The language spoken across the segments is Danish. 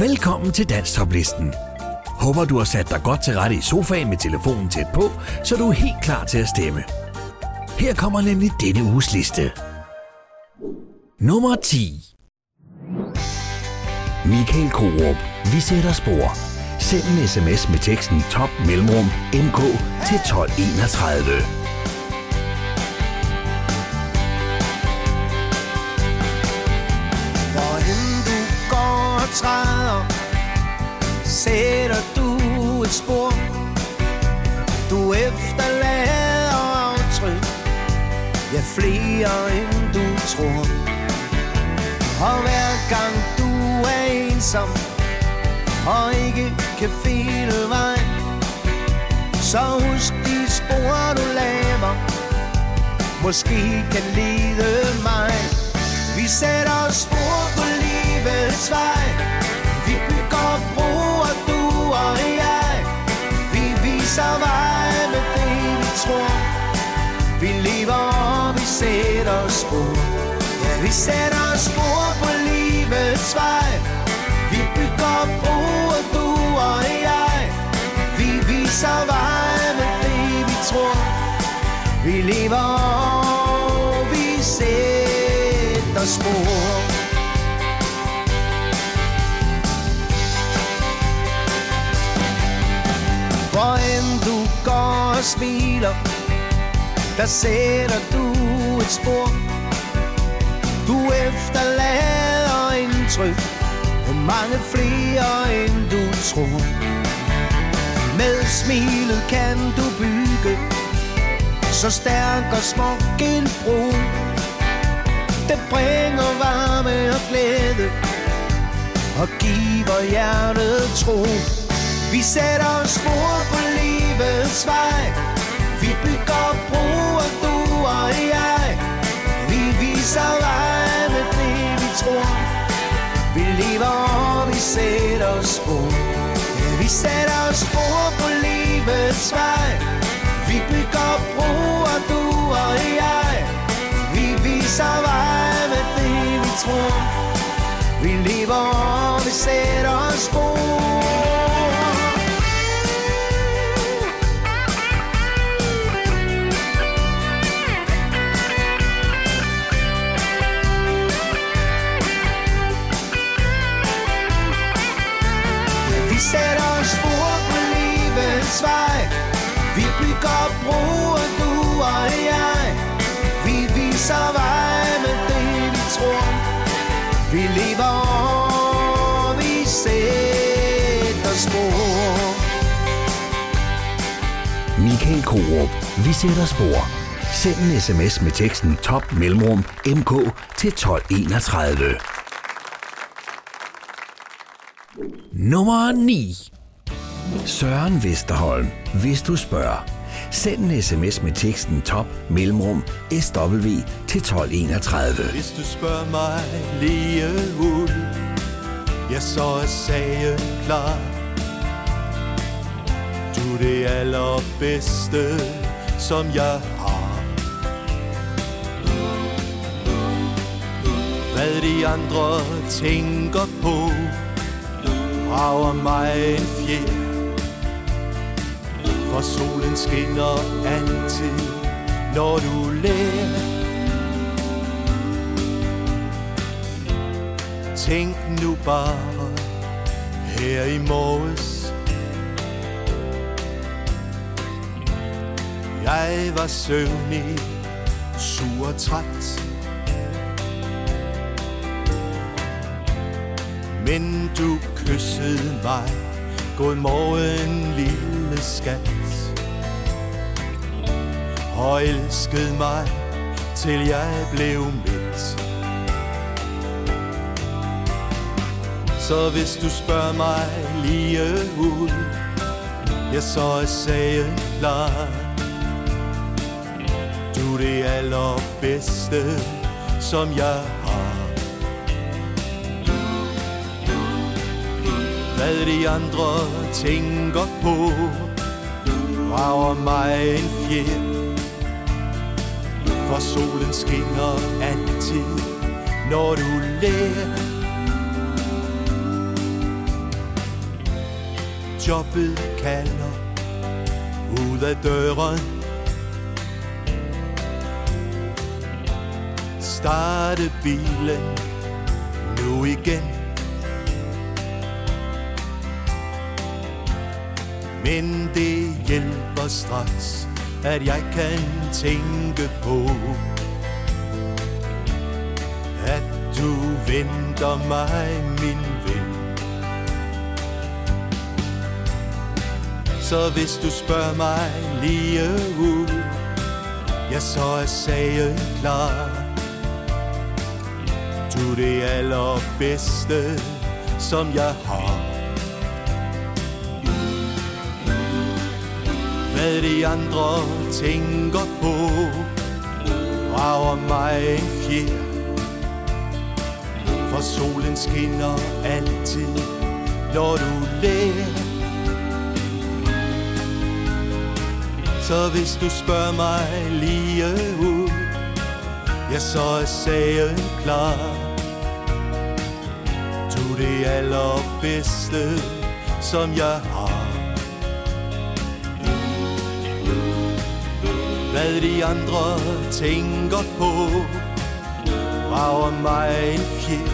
Velkommen til Danstoplisten. Håber du har sat dig godt til rette i sofaen med telefonen tæt på, så du er helt klar til at stemme. Her kommer nemlig denne uges liste. Nummer 10. Michael Korup. Vi sætter spor. Send en sms med teksten top mellemrum mk til 1231. Sætter du et spor. Du efterlader aftryk. Ja, flere end du tror. Og hver gang du er ensom Og ikke kan finde vej Så husk de spor du laver. Måske kan lede mig. Vi sætter spor på livets vej. Viser vej med det, vi tror. Vi lever og vi sætter spor. Ja, vi sætter spor på livets vej. Vi bygger broer, du og jeg. Vi viser vej med det, vi tror. Vi lever og vi sætter spor. Og smiler Der sætter du et spor. Du efterlader indtryk Mange flere end du tror. Med smilet kan du bygge Så stærk og smuk en bro. Det bringer varme og glæde Og giver hjertet tro. Vi sætter spor på livets vej. Vi bygger broer, du og jeg. Vi viser vejen med det, vi tror. Vi lever og vi sætter spor. Ja, vi sætter spor på livets vej. Vi bygger broer, du og jeg. Vi viser vejen med det, vi tror. Vi lever og vi sætter spor. Livets vej Vi bygger broer, du og jeg Vi viser vej med det, vi tror Vi lever vi sætter spor Michael Korup. Vi sætter spor. Send en sms med teksten top mellemrum mk til 1231. Nummer 9. Søren Vesterholm. Hvis du spørger. Send en sms med teksten top mellemrum sw til 1231. Hvis du spørger mig lige ud Ja, så er sagen klar Du er det allerbedste, som jeg har Hvad de andre tænker på Rager mig en fjer for solen skinner altid, når du lærer. Tænk nu bare her i morges. Jeg var søvnig, sur og træt. Men du kyssede mig. God morgen, lille skat. Og elskede mig, til jeg blev midt Så hvis du spørger mig lige ud Ja, så er sagen klar. Du er det allerbedste, som jeg har. Hvad de andre tænker på Rager mig en fjer for solen skinner altid, når du lærer jobbet kalder ud af døren. Starte bilen nu igen. Men det hjælper straks, at jeg kan tænke på At du venter mig, min ven. Så hvis du spørger mig lige ud Ja, så er sagen klar. Du er det allerbedste, som jeg har. Hvad de andre tænker på Rager mig en fjer. For solen skinner altid, når du lærer. Så hvis du spørger mig lige ud Ja, så er sagen klar. Du det allerbedste, som jeg har. Hvad de andre tænker på. Rager mig en fjer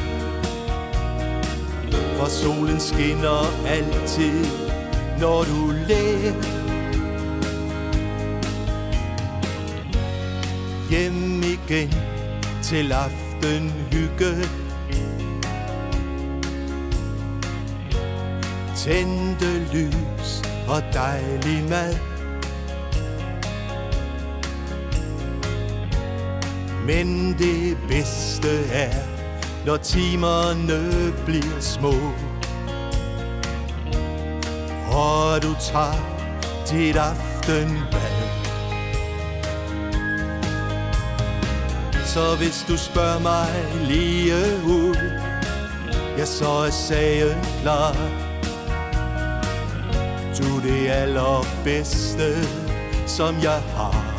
For solen skinner altid, når du lærer. Hjem igen til aftenhygge Tændte lys og dejlig mad. Men det bedste er, når timerne bliver små. Og du tager dit aftenbad. Så hvis du spørger mig lige ud Ja, så er sagen klar. Du det allerbedste, som jeg har.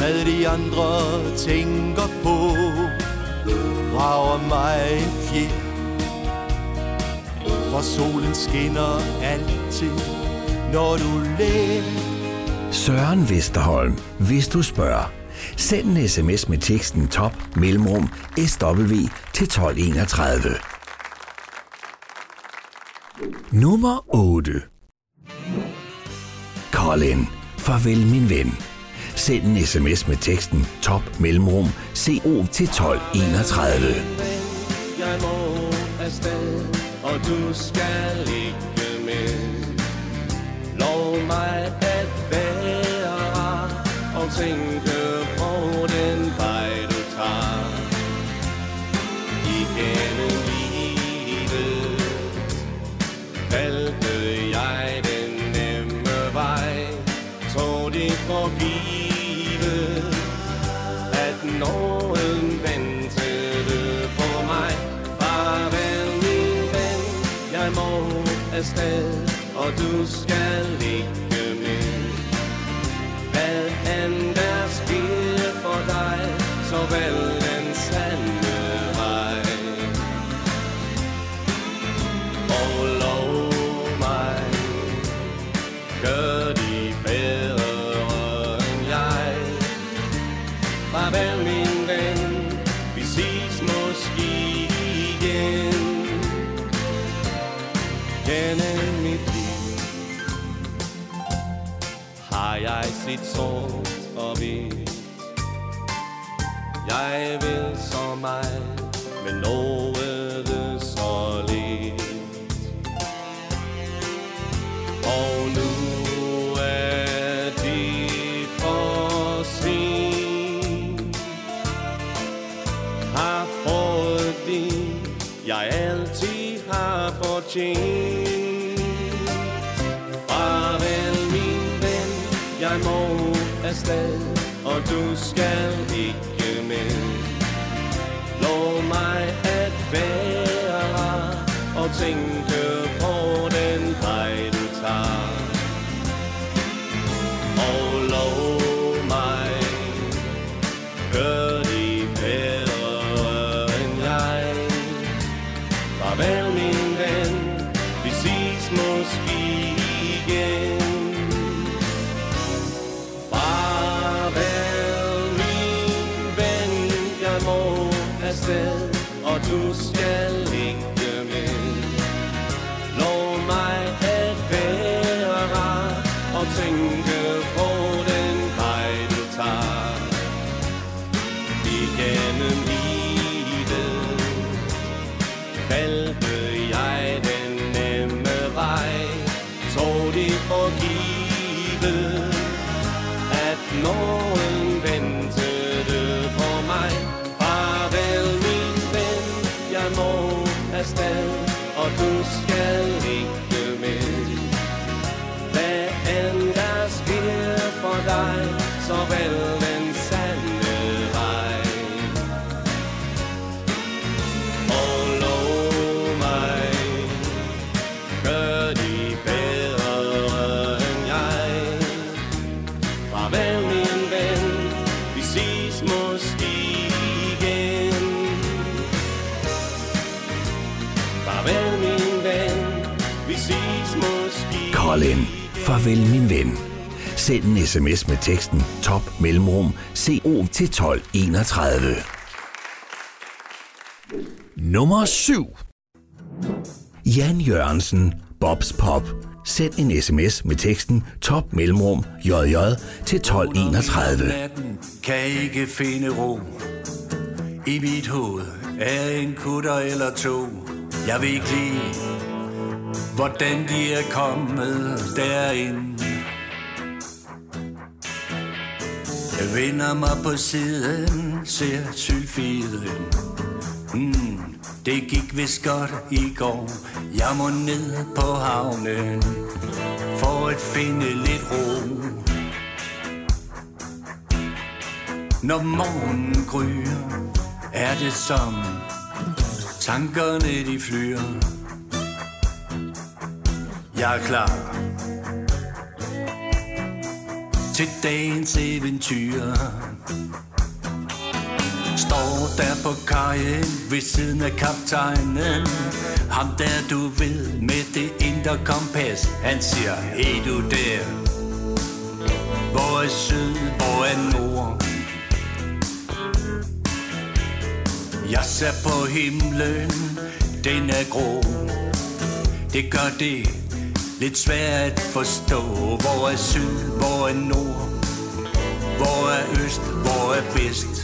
Hvad de andre tænker på Rager mig en fjer For solen skinner altid, når du lærer Søren Vesterholm, hvis du spørger. Send en sms med teksten top mellemrum SW til 1231. Nummer 8. Colin, farvel min ven. Send en sms med teksten top mellemrum CO til 1231. Jeg må afsted, og du skal ikke med. Lov mig at være og tænke på den vej, du tager. Igennem livet valgte jeg den nemme vej, tog det forbi. Afsted, og du du Send en sms med teksten top mellemrum CO til 1231. Nummer 7. Jan Jørgensen, Bobs Pop. Send en sms med teksten top mellemrum JJ til 1231. Natten kan ikke finde ro I mit hoved er en kutter eller to Jeg ved ikke lige Hvordan de er kommet derind Jeg vender mig på siden Ser sylfiden. Mm, Det gik vist godt i går. Jeg må ned på havnen For at finde lidt ro. Når morgenen gryer, er det som tankerne de flyr. Jeg er klar til dagens eventyr. Står der på kajen ved siden af kaptajnen. Ham der du ved med det indre kompas. Han siger, hey du der. Hvor er syd, hvor er nord? Jeg ser på himlen, den er grå. Det gør det lidt svært at forstå Hvor er syd, hvor er nord Hvor er øst, hvor er vest.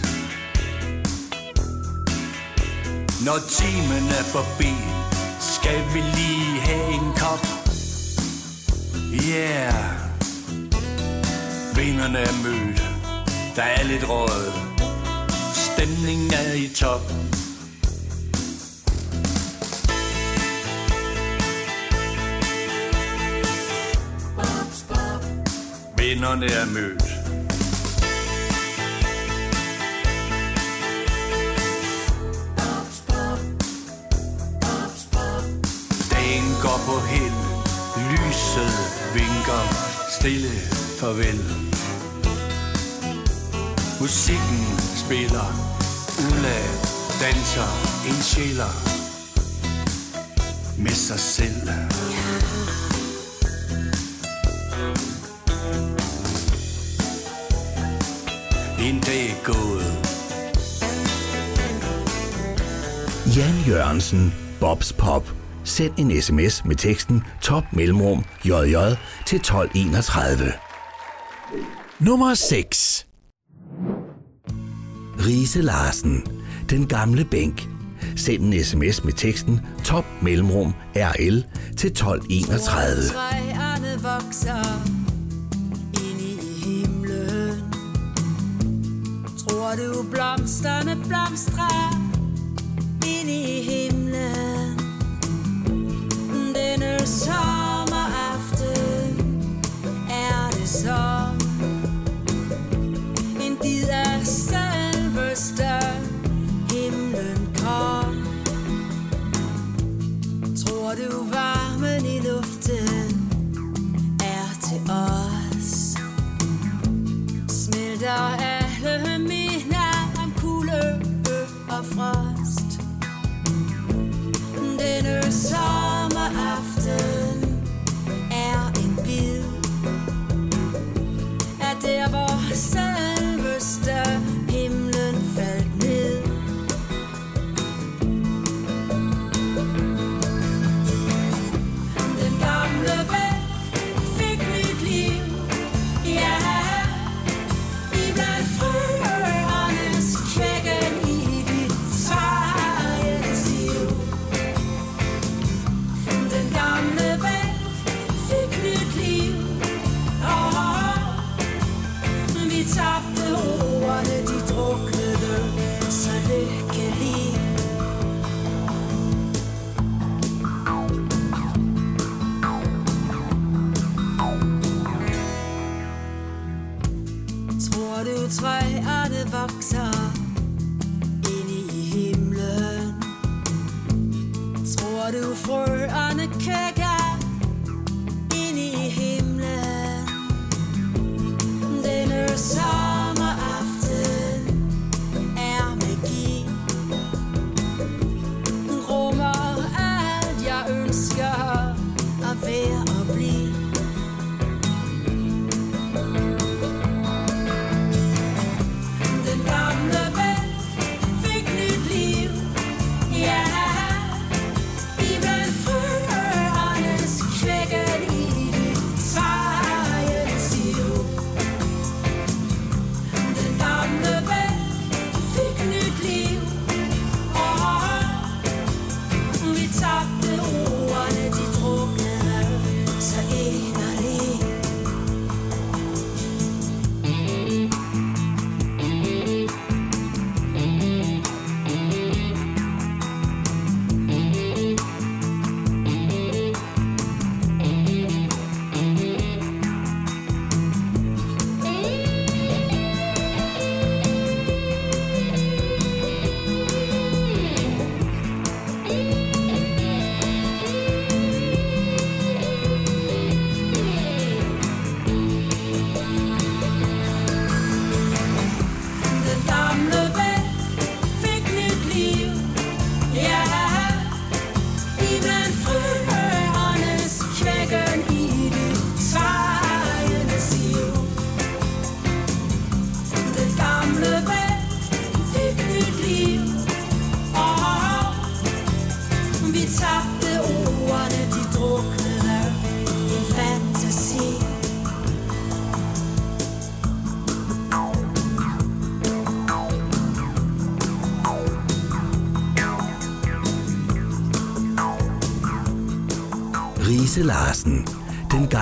Når timen er forbi Skal vi lige have en kop. Yeah. Vinderne er mødt Der er lidt råd Stemningen er i top. Vinderne er mødt. Dagen går på hel, Lyset vinker. Stille farvel. Musikken spiller. Ulla danser. En sjæler. Med sig selv. En dag gået Jan Jørgensen, Bobs Pop. Send en sms med teksten top mellemrum JJ til 1231. Nummer 6. Rise Larsen, den gamle bænk. Send en sms med teksten top mellemrum RL til 1231. Træerne vokser hvor du blomsterne blomstrer ind i himlen. Denne sommeraften er det som En bid af selveste himlen kom. Tror du varmen i luften er til os? Smelter og frost. Denne sommeraften er en bid. Af der hvor selveste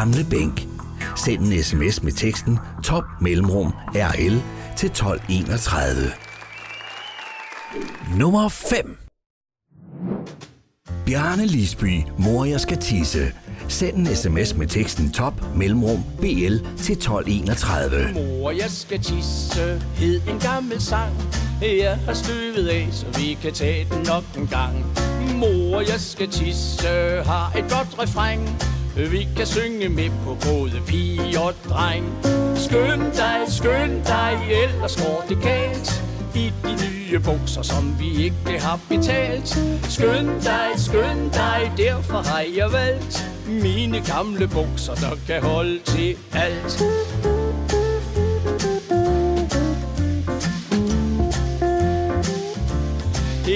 gamle bænk. Send en sms med teksten top mellemrum RL til 1231. Nummer 5. Bjarne Lisby, mor jeg skal tisse. Send en sms med teksten top mellemrum BL til 1231. Mor, jeg skal tisse, hed en gammel sang. Jeg har støvet af, så vi kan tage den nok en gang. Mor, jeg skal tisse, har et godt refræng. Vi kan synge med på både pige og dreng. Skynd dig, skynd dig, ellers går det galt. I de nye bukser, som vi ikke har betalt. Skynd dig, skynd dig, derfor har jeg valgt mine gamle bukser, der kan holde til alt.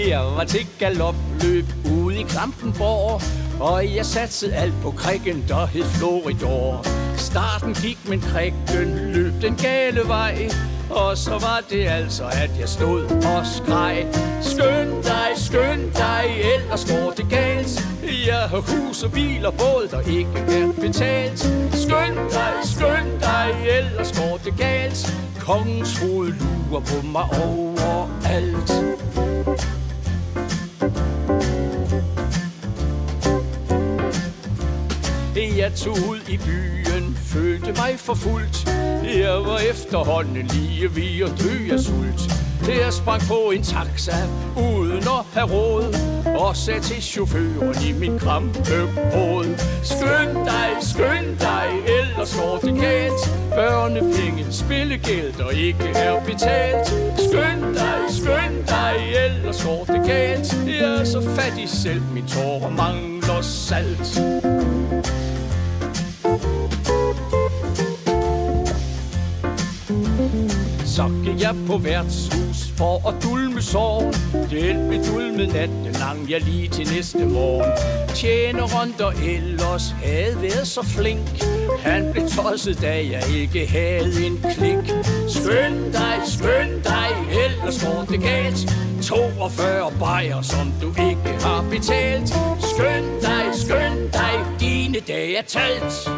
Jeg var til galopløb ude i Klampenborg og jeg satsede alt på krikken, der hed Floridor. Starten gik, men krikken løb den gale vej. Og så var det altså, at jeg stod og skreg. Skynd dig, skynd dig, ellers går det galt. Jeg har hus og bil og båd, der ikke er betalt. Skynd dig, skynd dig, ellers går det galt. Kongens hoved lurer på mig overalt. Jeg tog ud i byen, følte mig forfulgt. Jeg var efterhånden lige ved at dø af sult. Jeg sprang på en taxa, uden at have råd Og sagde til chaufføren i min krampe råd. Skynd dig, skynd dig, ellers går det galt. Børnepenge, spillegæld, og ikke er betalt. Skynd dig, skynd dig, ellers går det galt. Jeg er så fattig selv, min tårer mangler salt. Så gik jeg på værtshus for at dulme sorgen. Den blev dulmet natten lang, jeg lige til næste morgen. Tjeneren, der ellers havde været så flink. Han blev tosset, da jeg ikke havde en klik. Skynd dig, skynd dig, ellers går det galt. 42 bajer, som du ikke har betalt. Skynd dig, skynd dig, dine dage er talt.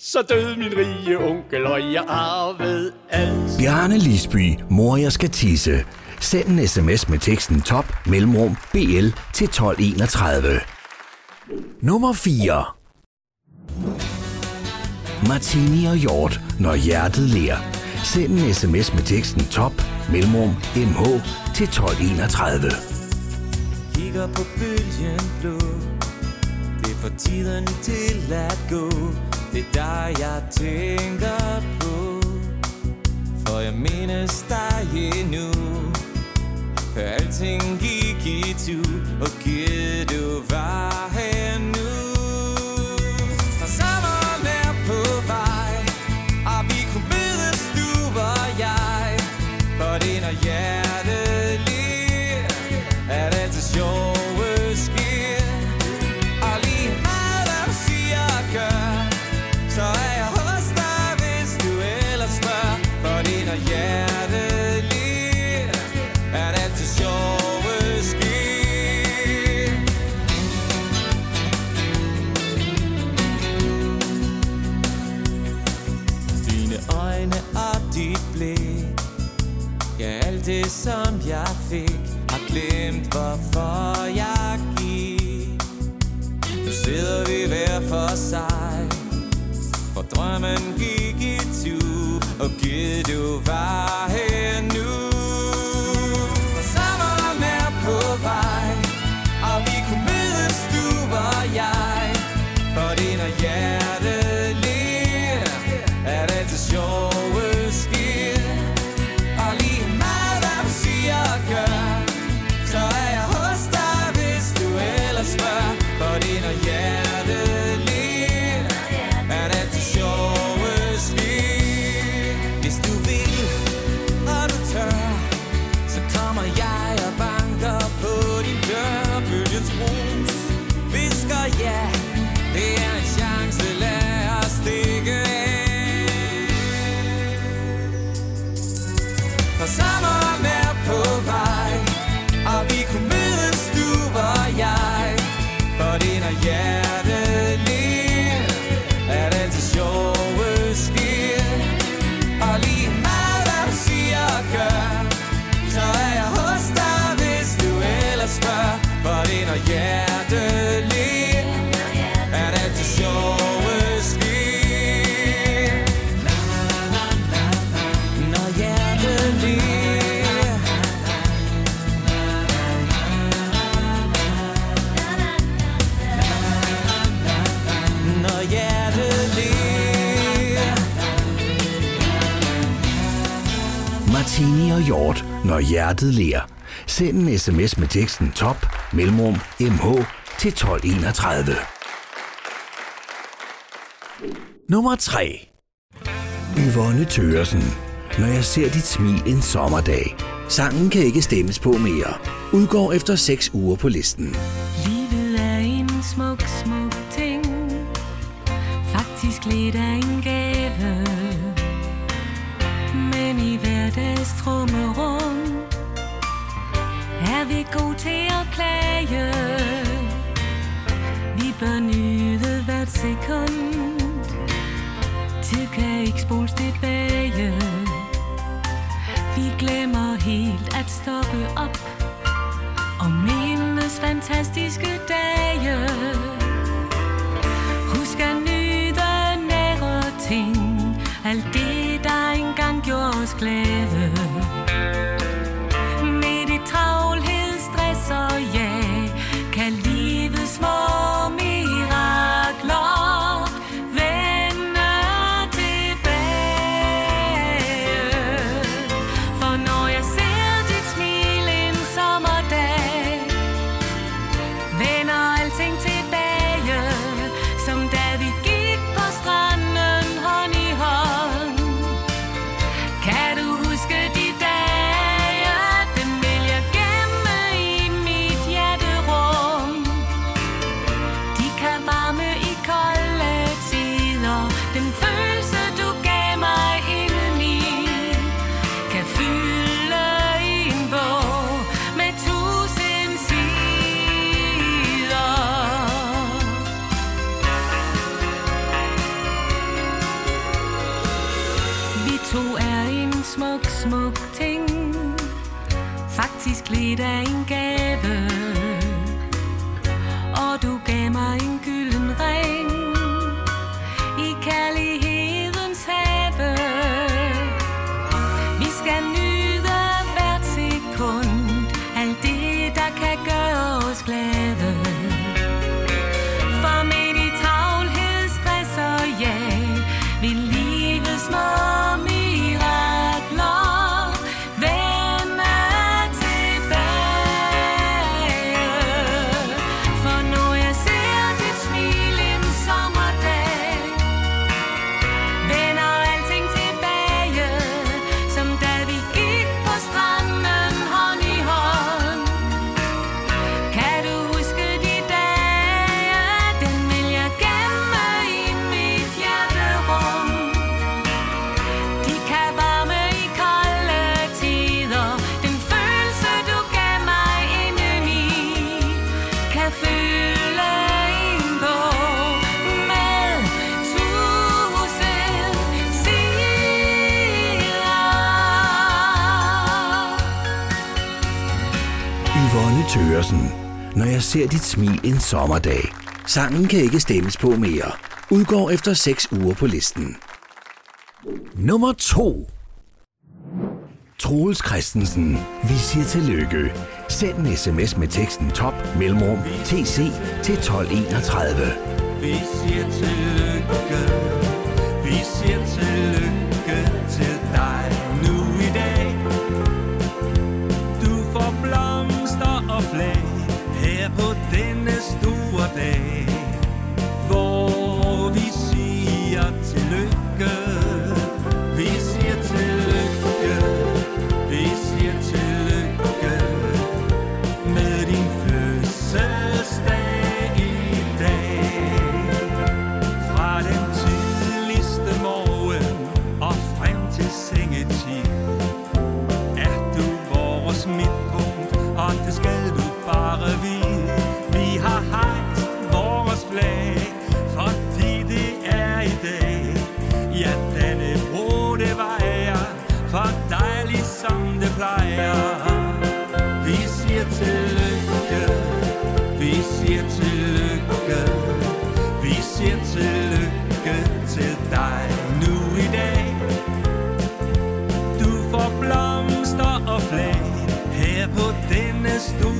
Så døde min rige onkel, og jeg arvede alt. Bjarne Lisby, mor jeg skal tisse. Send en sms med teksten top mellemrum BL til 1231. Nummer 4. Martini og Hjort, når hjertet ler. Send en sms med teksten top mellemrum MH til 1231. Kigger på bølgen blå det får tiden til at gå. Det er dig jeg tænker på. For jeg mindes dig endnu. Før alting gik i tu Og givet du var her det som jeg fik Har glemt hvorfor jeg gik. Nu sidder vi hver for sig. For drømmen gik i tu Og givet du var her nu. Martini og Hjort, når hjertet ler. Send en sms med teksten top mellemrum MH til 1231. Nummer 3. Yvonne Tøresen. Når jeg ser dit smil en sommerdag. Sangen kan ikke stemmes på mere. Udgår efter 6 uger på listen. Livet er en smuk, smuk ting Faktisk lidt af en gave hverdags trummerum Er vi gode til at klage? Vi bør nyde hvert sekund. Tid kan ikke spoles tilbage Vi glemmer helt at stoppe op og mindes fantastiske dage. Husk at nyde nære ting, alt det, der engang gjorde os glade. Sider Tøresen. Når jeg ser dit smil en sommerdag. Sangen kan ikke stemmes på mere. Udgår efter 6 uger på listen. Nummer 2. Troels Christensen. Vi siger tillykke. Send en sms med teksten top mellemrum tc til 1231. Vi siger tillykke, vi siger tillykke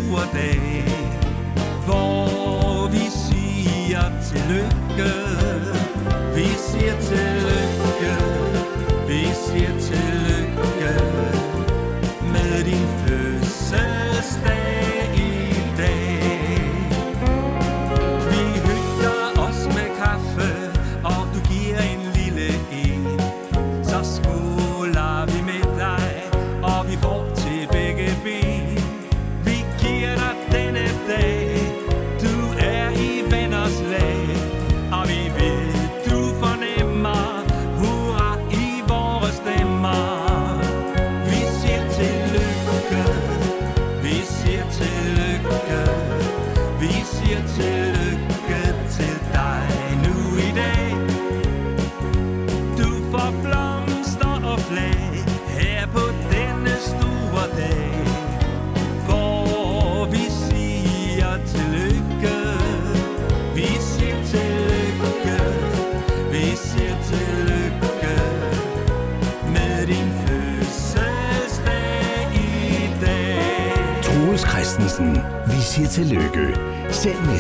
denne store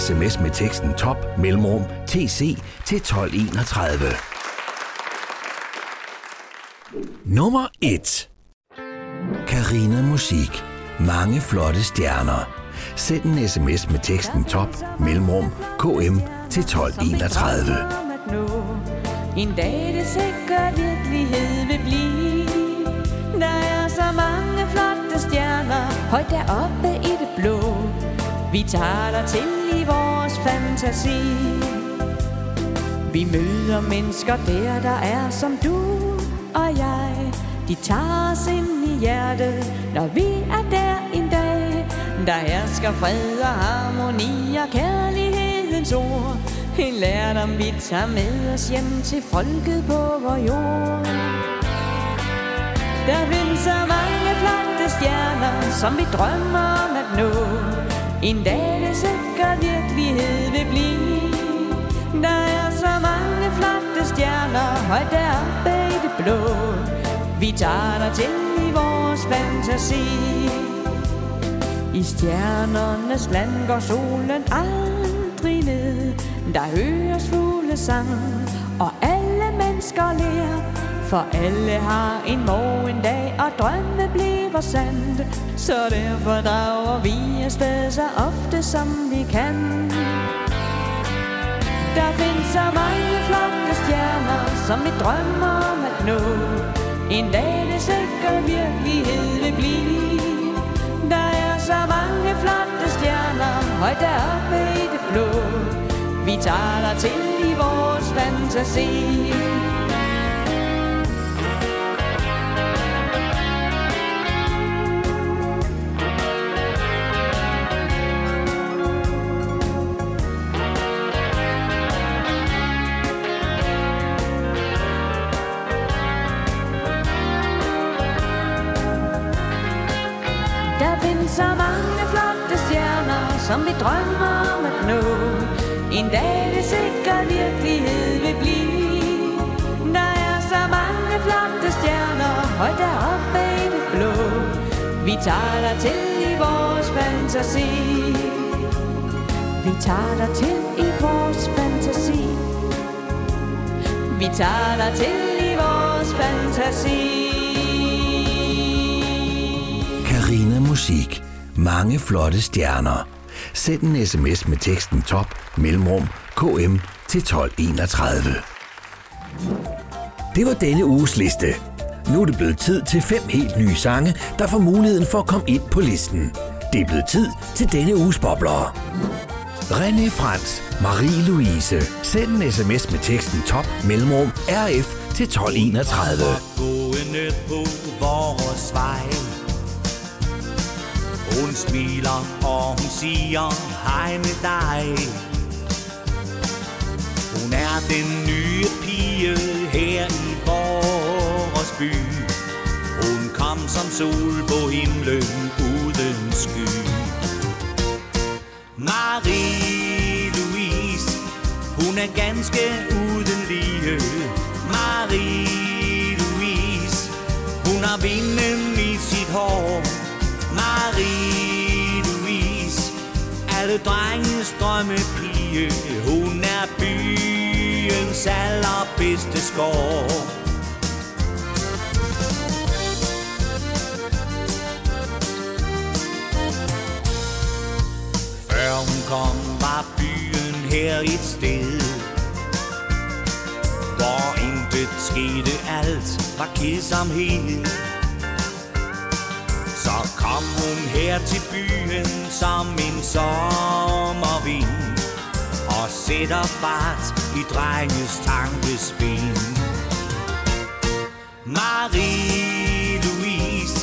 sms med teksten top mellemrum tc til 1231. Nummer 1. Karina Musik. Mange flotte stjerner. Send en sms med teksten top mellemrum km til 1231. En dag det sikkert virkelighed vil blive Der er så mange flotte stjerner Højt deroppe i det blå Vi taler til fantasi. Vi møder mennesker der, der er som du og jeg. De tager os ind i hjertet Når vi er der en dag. Der hersker fred og harmoni og kærlighedens ord. En lærdom vi tager med os hjem til folket på vor jord. Der findes så mange flotte stjerner, som vi drømmer om at nå. En dag det sikkert virkelighed vil blive. Der er så mange flotte stjerner, højt deroppe i det blå. Vi tager dig til i vores fantasi. I stjernernes land går solen aldrig ned. Der høres fuglesang, og alle mennesker lærer. For alle har en morgendag, og drømme bliver var sandt. Så derfor drager vi afsted så ofte som vi kan. Der findes så mange flotte stjerner, som vi drømmer om at nå. En dag det sikkert virkelighed vil blive. Der er så mange flotte stjerner, højt deroppe i det blå. Vi tager dig til i vores fantasi. Som vi drømmer om at nå. En dag det sikkert virkelighed vil blive. Der er så mange flotte stjerner, højt deroppe i det blå. Vi tager dig til i vores fantasi. Vi tager dig til i vores fantasi. Vi tager dig til i vores fantasi. Karina Musik. Mange flotte stjerner. Send en sms med teksten top mellemrum KM til 1231. Det var denne uges liste. Nu er det blevet tid til fem helt nye sange, der får muligheden for at komme ind på listen. Det er blevet tid til denne uges bobler. René Frans, Marie-Louise. Send en sms med teksten top mellemrum RF til 1231. gående på vores vej hun smiler og hun siger hej med dig. Hun er den nye pige her i vores by. Hun kom som sol på himlen uden sky. Marie-Louise Hun er ganske uden lige. Marie-Louise Hun har vinden i sit hår. Marie-Louise Alle drenges drømmepige? Hun er byens allerbedste skår. Før hun kom var byen her et sted. Hvor intet skete, alt var kedsomhed. Så kom hun her til byen som en sommervind Og sætter fart i drenges tankespil Marie-Louise,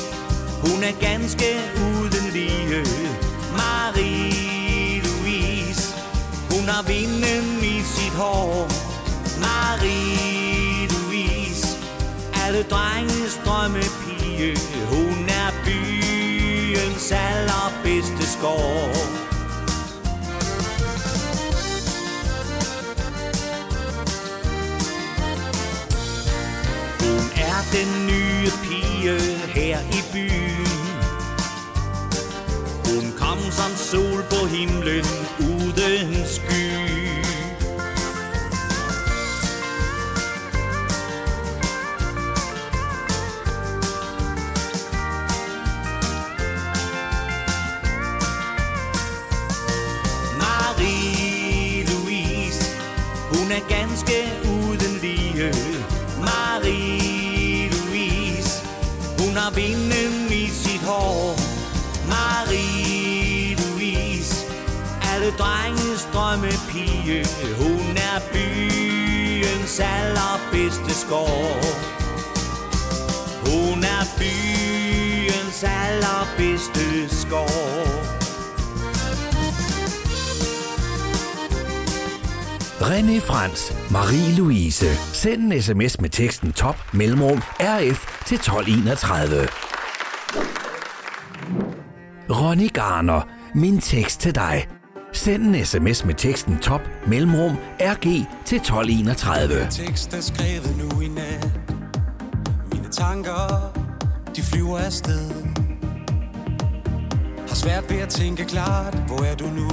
hun er ganske uden lige Marie-Louise, hun har vinden i sit hår. Marie-Louise, alle drenges drømmepige Hun er byens allerbedste skår Hun er den nye pige her i byen. Hun kom som sol på himlen uden sky. Er ganske uden lige Marie-Louise Hun har vinden i sit hår. Marie-Louise Alle drenges drømmepige. Hun er byens allerbedste skår. Hun er byens allerbedste skår. René Frans, Marie-Louise. Send en sms med teksten top mellemrum RF til 1231. Ronny Garner, min tekst til dig. Send en sms med teksten top mellemrum RG til 1231. tekst er skrevet nu i nat Mine tanker, de flyver afsted Har svært ved at tænke klart, hvor er du nu?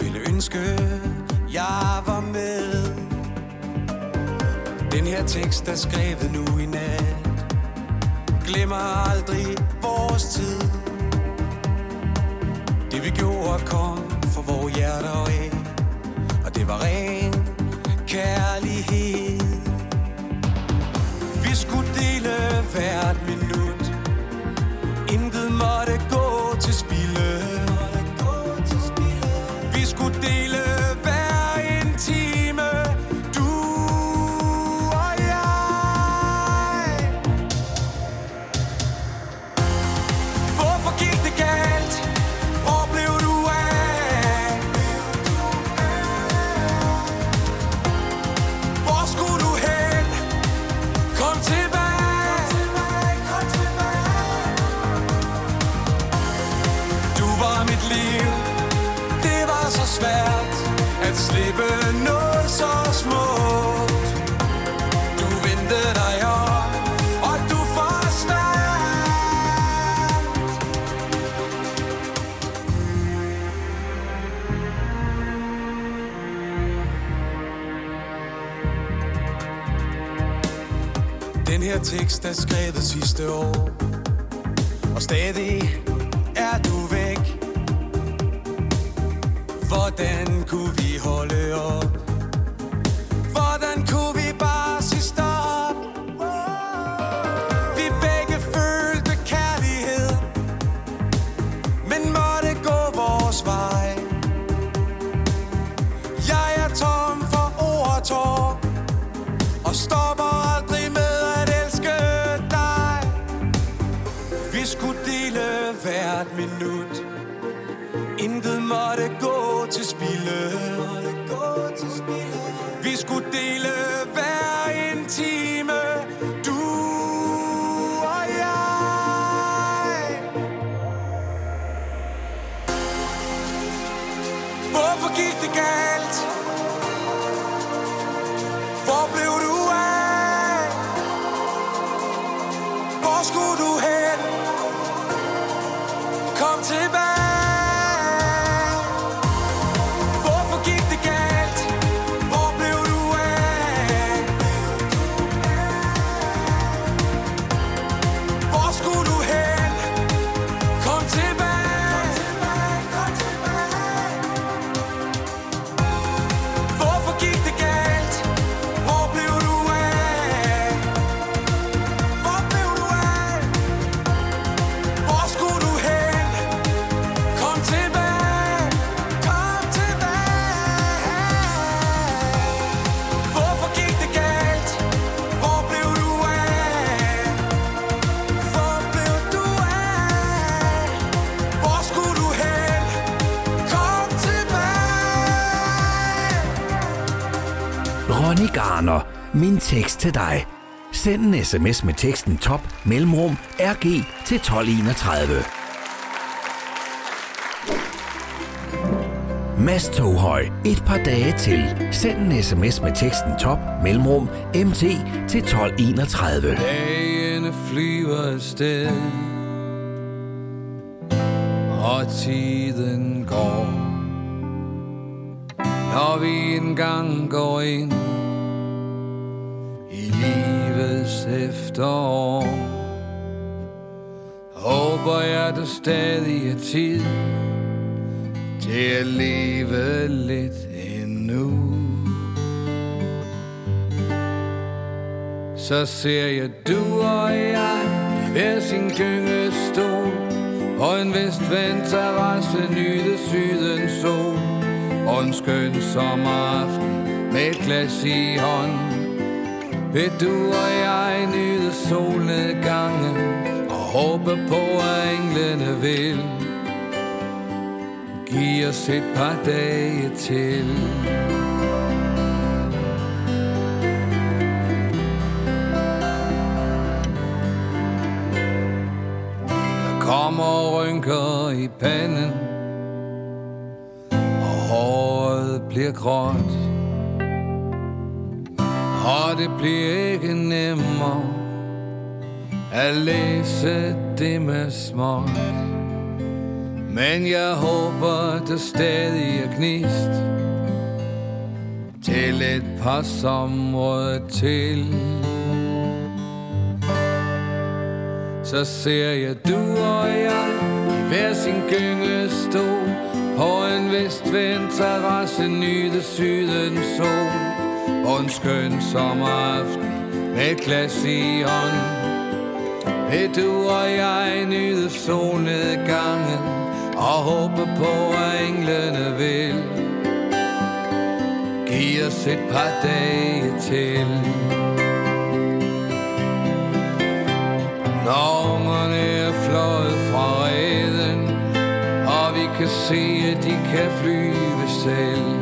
Ville ønske, jeg var med. Den her tekst er skrevet nu i nat. Glemmer aldrig vores tid. Det vi gjorde kom for vores hjerter af. Og det var ren kærlighed. Vi skulle dele hvert minut. Intet måtte gå til spil flere tekster tekst skrevet sidste år Og stadig er du væk Hvordan kunne vi holde op? Hvorfor en tekst til dig. Send en sms med teksten top mellemrum RG til 1231. Mads Toghøj, et par dage til. Send en sms med teksten top mellemrum MT til 1231. Dagene flyver afsted Og tiden går Når vi engang går ind efterår. Håber jeg, der stadig er tid Til at leve lidt endnu. Så ser jeg du og jeg i hver sin gyngestol Og en vestvendt terrasse nyde sydens sol. Og en skøn sommeraften med et glas i hånd vil du og jeg nyde solnedgangen og håbe på, at englene vil give os et par dage til. Kommer rynker i panden, og håret bliver gråt. Og det bliver ikke nemmere At læse det med småt Men jeg håber, der stadig er gnist Til et par somre til. Så ser jeg du og jeg i hver sin gyngestol På en vestvendt terrasse nyde sydens sol og en skøn sommeraften med et glas i hånd Vil du og jeg nyde solnedgangen Og håbe på at englene vil give os et par dage til. Når ungerne er fløjet fra reden Og vi kan se, at de kan flyve selv.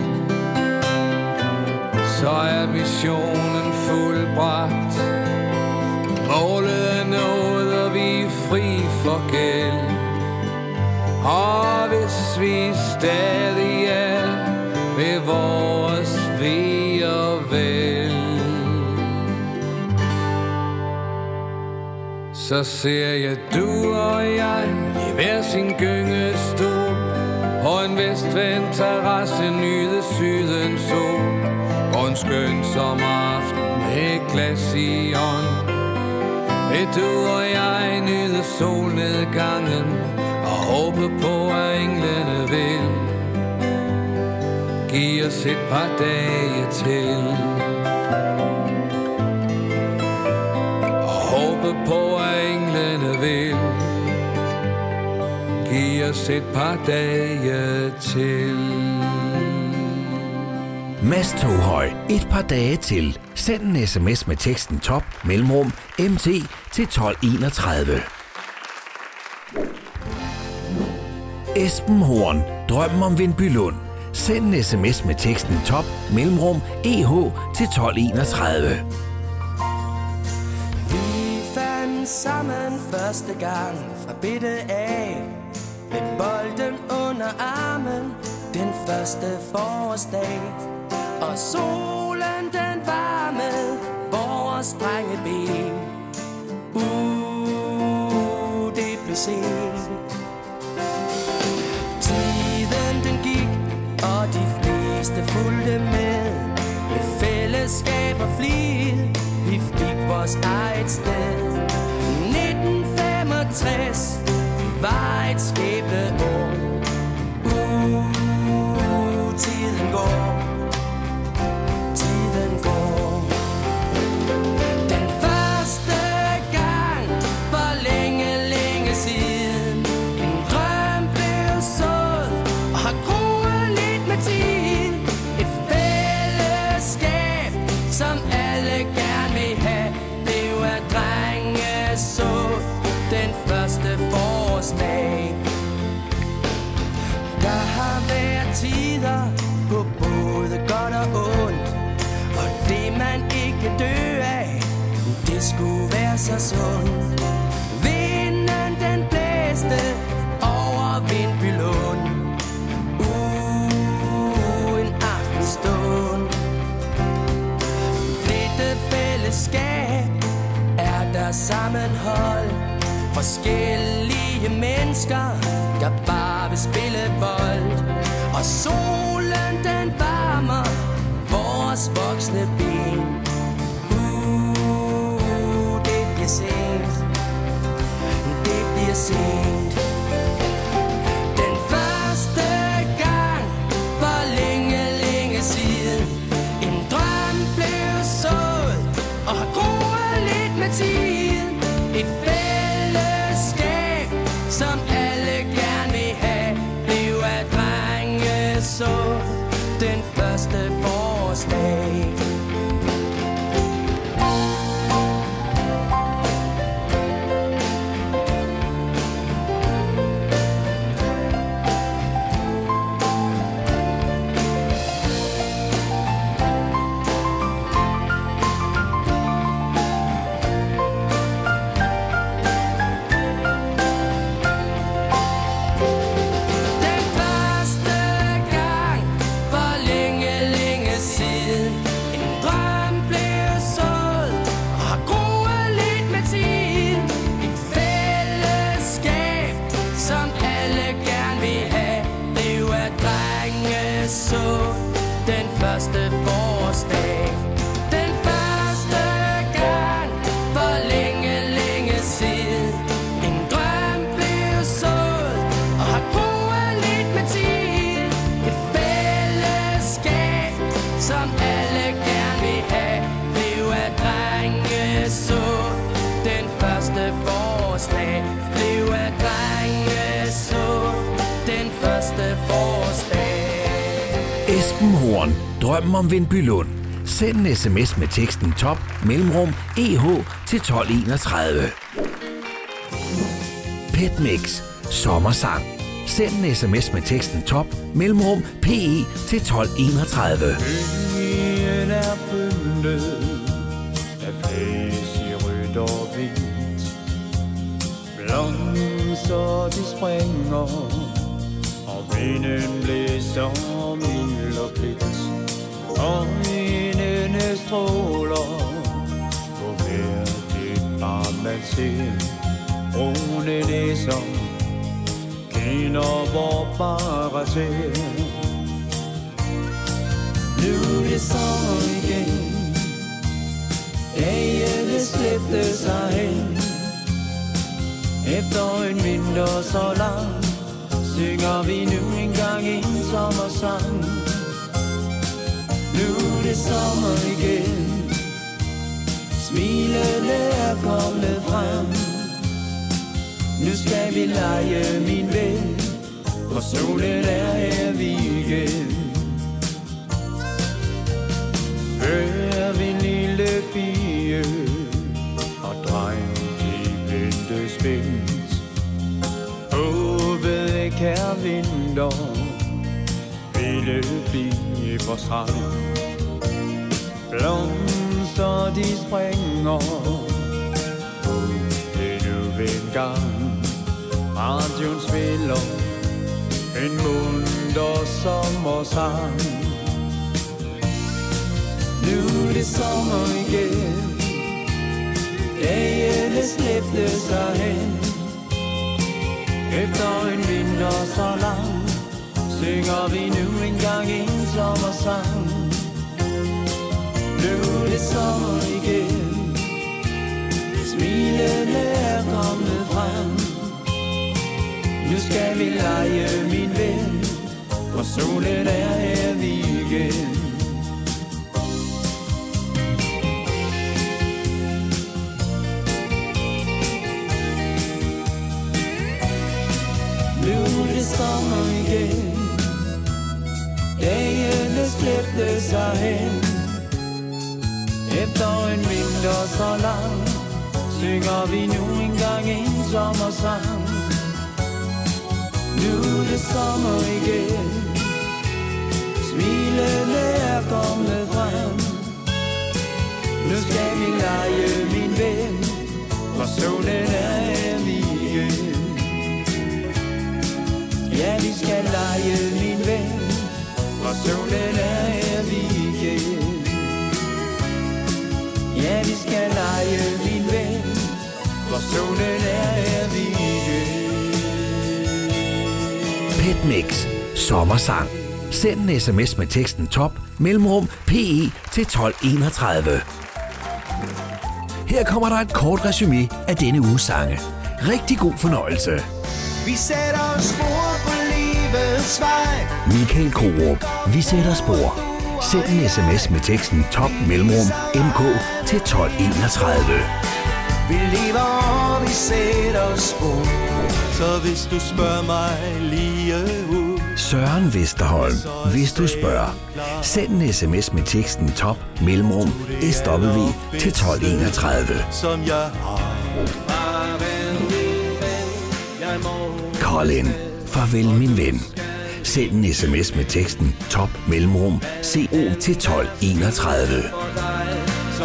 Så er missionen fuldbragt. Målet er nået, og vi er fri for gæld. Og hvis vi stadig er ved vores ve og vel Så ser jeg du og jeg i hver sin gyngestol På en vestvendt terrasse nyde sydens sol. En skøn sommeraften med et glas i ånd Vil du og jeg nyde solnedgangen Og håbe på at englene vil Giv os et par dage til. Og håbe på at englene vil Giv os et par dage til. Mads Toghøj. Et par dage til. Send en sms med teksten top mellemrum mt til 1231. Esben Horn. Drømmen om Vindbylund. Send en sms med teksten top mellemrum eh til 1231. Vi fandt sammen første gang fra bitte af Med bolden under armen den første forårsdag og solen den varme vores drengeben Uh, det blev sent. Tiden den gik, og de fleste fulgte med. Med fællesskab og flid, vi fik vores eget sted. 1965 var et skæbne år. Vindby Lund. Send en sms med teksten top mellemrum EH til 1231. Petmix. Sommersang. Send en sms med teksten top mellemrum PE til 1231. Byen er pyntet af flæs i rødt og hvidt. Blomster de springer, og vinden blæser. Øjnene stråler på hver det barn man ser. Brune næser kender hvor bare til. Nu er det så igen Dagene slæbte sig hen Efter en vinter så lang Synger vi nu engang en sommersang nu er det sommer igen. Smilene er kommet frem. Nu skal vi lege min ven. For solen er her vi igen. Hør vi lille pige. Og dreng de vente spændt. Håbet kære vinter Ville blive på strand Blomster de springer. Endnu en gang Radioen spiller. En munter sommersang. Nu er det sommer igen. Dagene slæbte sig hen. Efter en vinter så lang. Synger vi nu engang en sommersang? Nu er det sommer igen. Smilene er kommet frem. Nu skal vi lege min ven For solen er her vi igen. Nu er det sommer igen slæbte sig hen. Efter en vinter så lang Synger vi nu engang en sommersang. Nu er det sommer igen. Smilene er kommet frem. Nu skal vi lege min ven For solen er her igen. Ja, vi skal lege min ven. For solen er her vi igen Ja, vi skal lege min ven For solen er her igen Petmix. Sommersang. Send en sms med teksten top mellemrum PE til 1231. Her kommer der et kort resume af denne uges sange. Rigtig god fornøjelse. Vi sætter spor på livets vej Michael Korup. Vi sætter spor. Send en sms med teksten top mellemrum MK til 1231. Vi lever og vi sætter spor Så hvis du spørger mig lige ud Søren Vesterholm. Hvis du spørger. Send en sms med teksten top mellemrum SW til 1231. Som jeg har Colin. Farvel min ven. Send en sms med teksten top mellemrum CO til 1231. for dig Så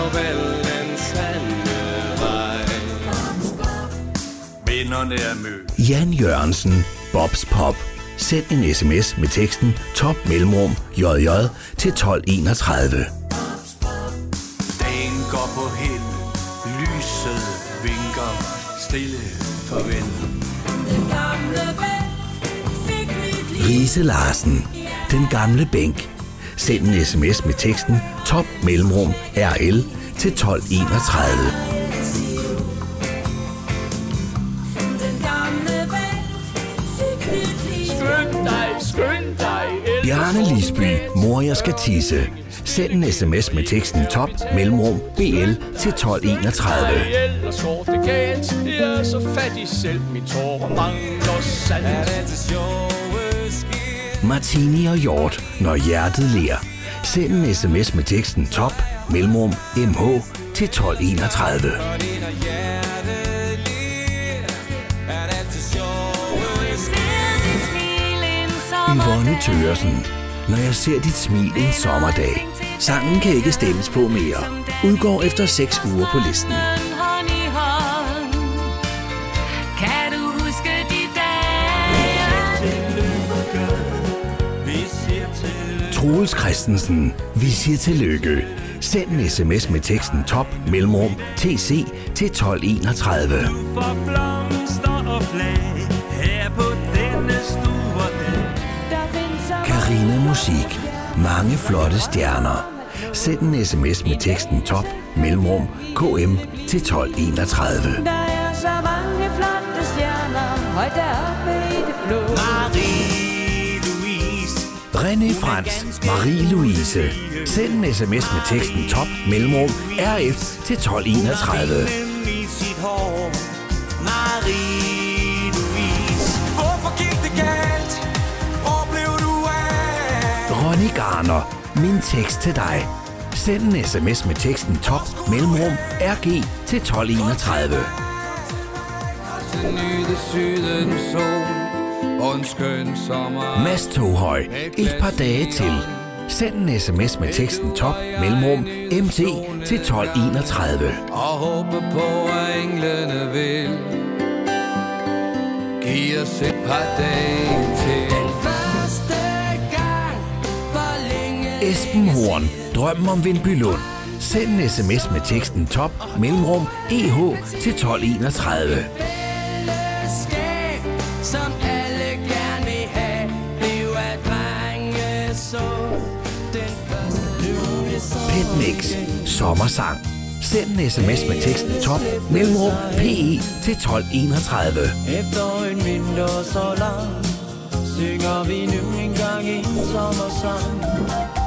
den sande vej Vennerne er mødt. Jan Jørgensen. Bobs Pop. Send en sms med teksten top mellemrum JJ til 1231. Dagen går på held. Lyset vinker stille farvel. Rise Larsen. Den gamle bænk. Send en sms med teksten top mellemrum RL til 1231. Skynd dig, skynd dig, Bjarne Lisby, mor jeg skal tisse. Send en sms med teksten top mellemrum BL til 1231. Ellers går det galt Jeg er så fattig selv Min tårer mangler sandt Martini og Hjort, når hjertet ler. Send en sms med teksten top mellemrum mh til 1231. Yvonne Tøresen. Når jeg ser dit smil en sommerdag. Sangen kan ikke stemmes på mere. Udgår efter 6 uger på listen. Troels Christensen. Vi siger tillykke. Send en sms med teksten top mellemrum tc til 1231. for blomster og flag her på denne store dag. Karina Musik. Mange flotte stjerner. Send en sms med teksten top mellemrum km til 1231. Der er så mange flotte stjerner Højt deroppe i det blå Marie-Louise René Frans, Marie-Louise. Send en sms med teksten top mellemrum rf til 1231. i sit hår Marie-Louise Hvorfor gik det galt? Hvor blev du af? Ronny Garner. Min tekst til dig. Send en sms med teksten top mellemrum rg til 1231. Til nyde sydens sol og en skøn sommer. Mads Toghøj. Et par dage til. Send en sms med teksten top mellemrum mt til 1231. Og håbe på, at englene vil give os et par dage til. Esben Horn. Drømmen om Vindbylund. Send en sms med teksten top mellemrum eh til 1231. Mix. Sommersang. Send en sms med teksten top mellemrum pe til 1231. Efter en vinter så lang Synger vi nu engang en sommersang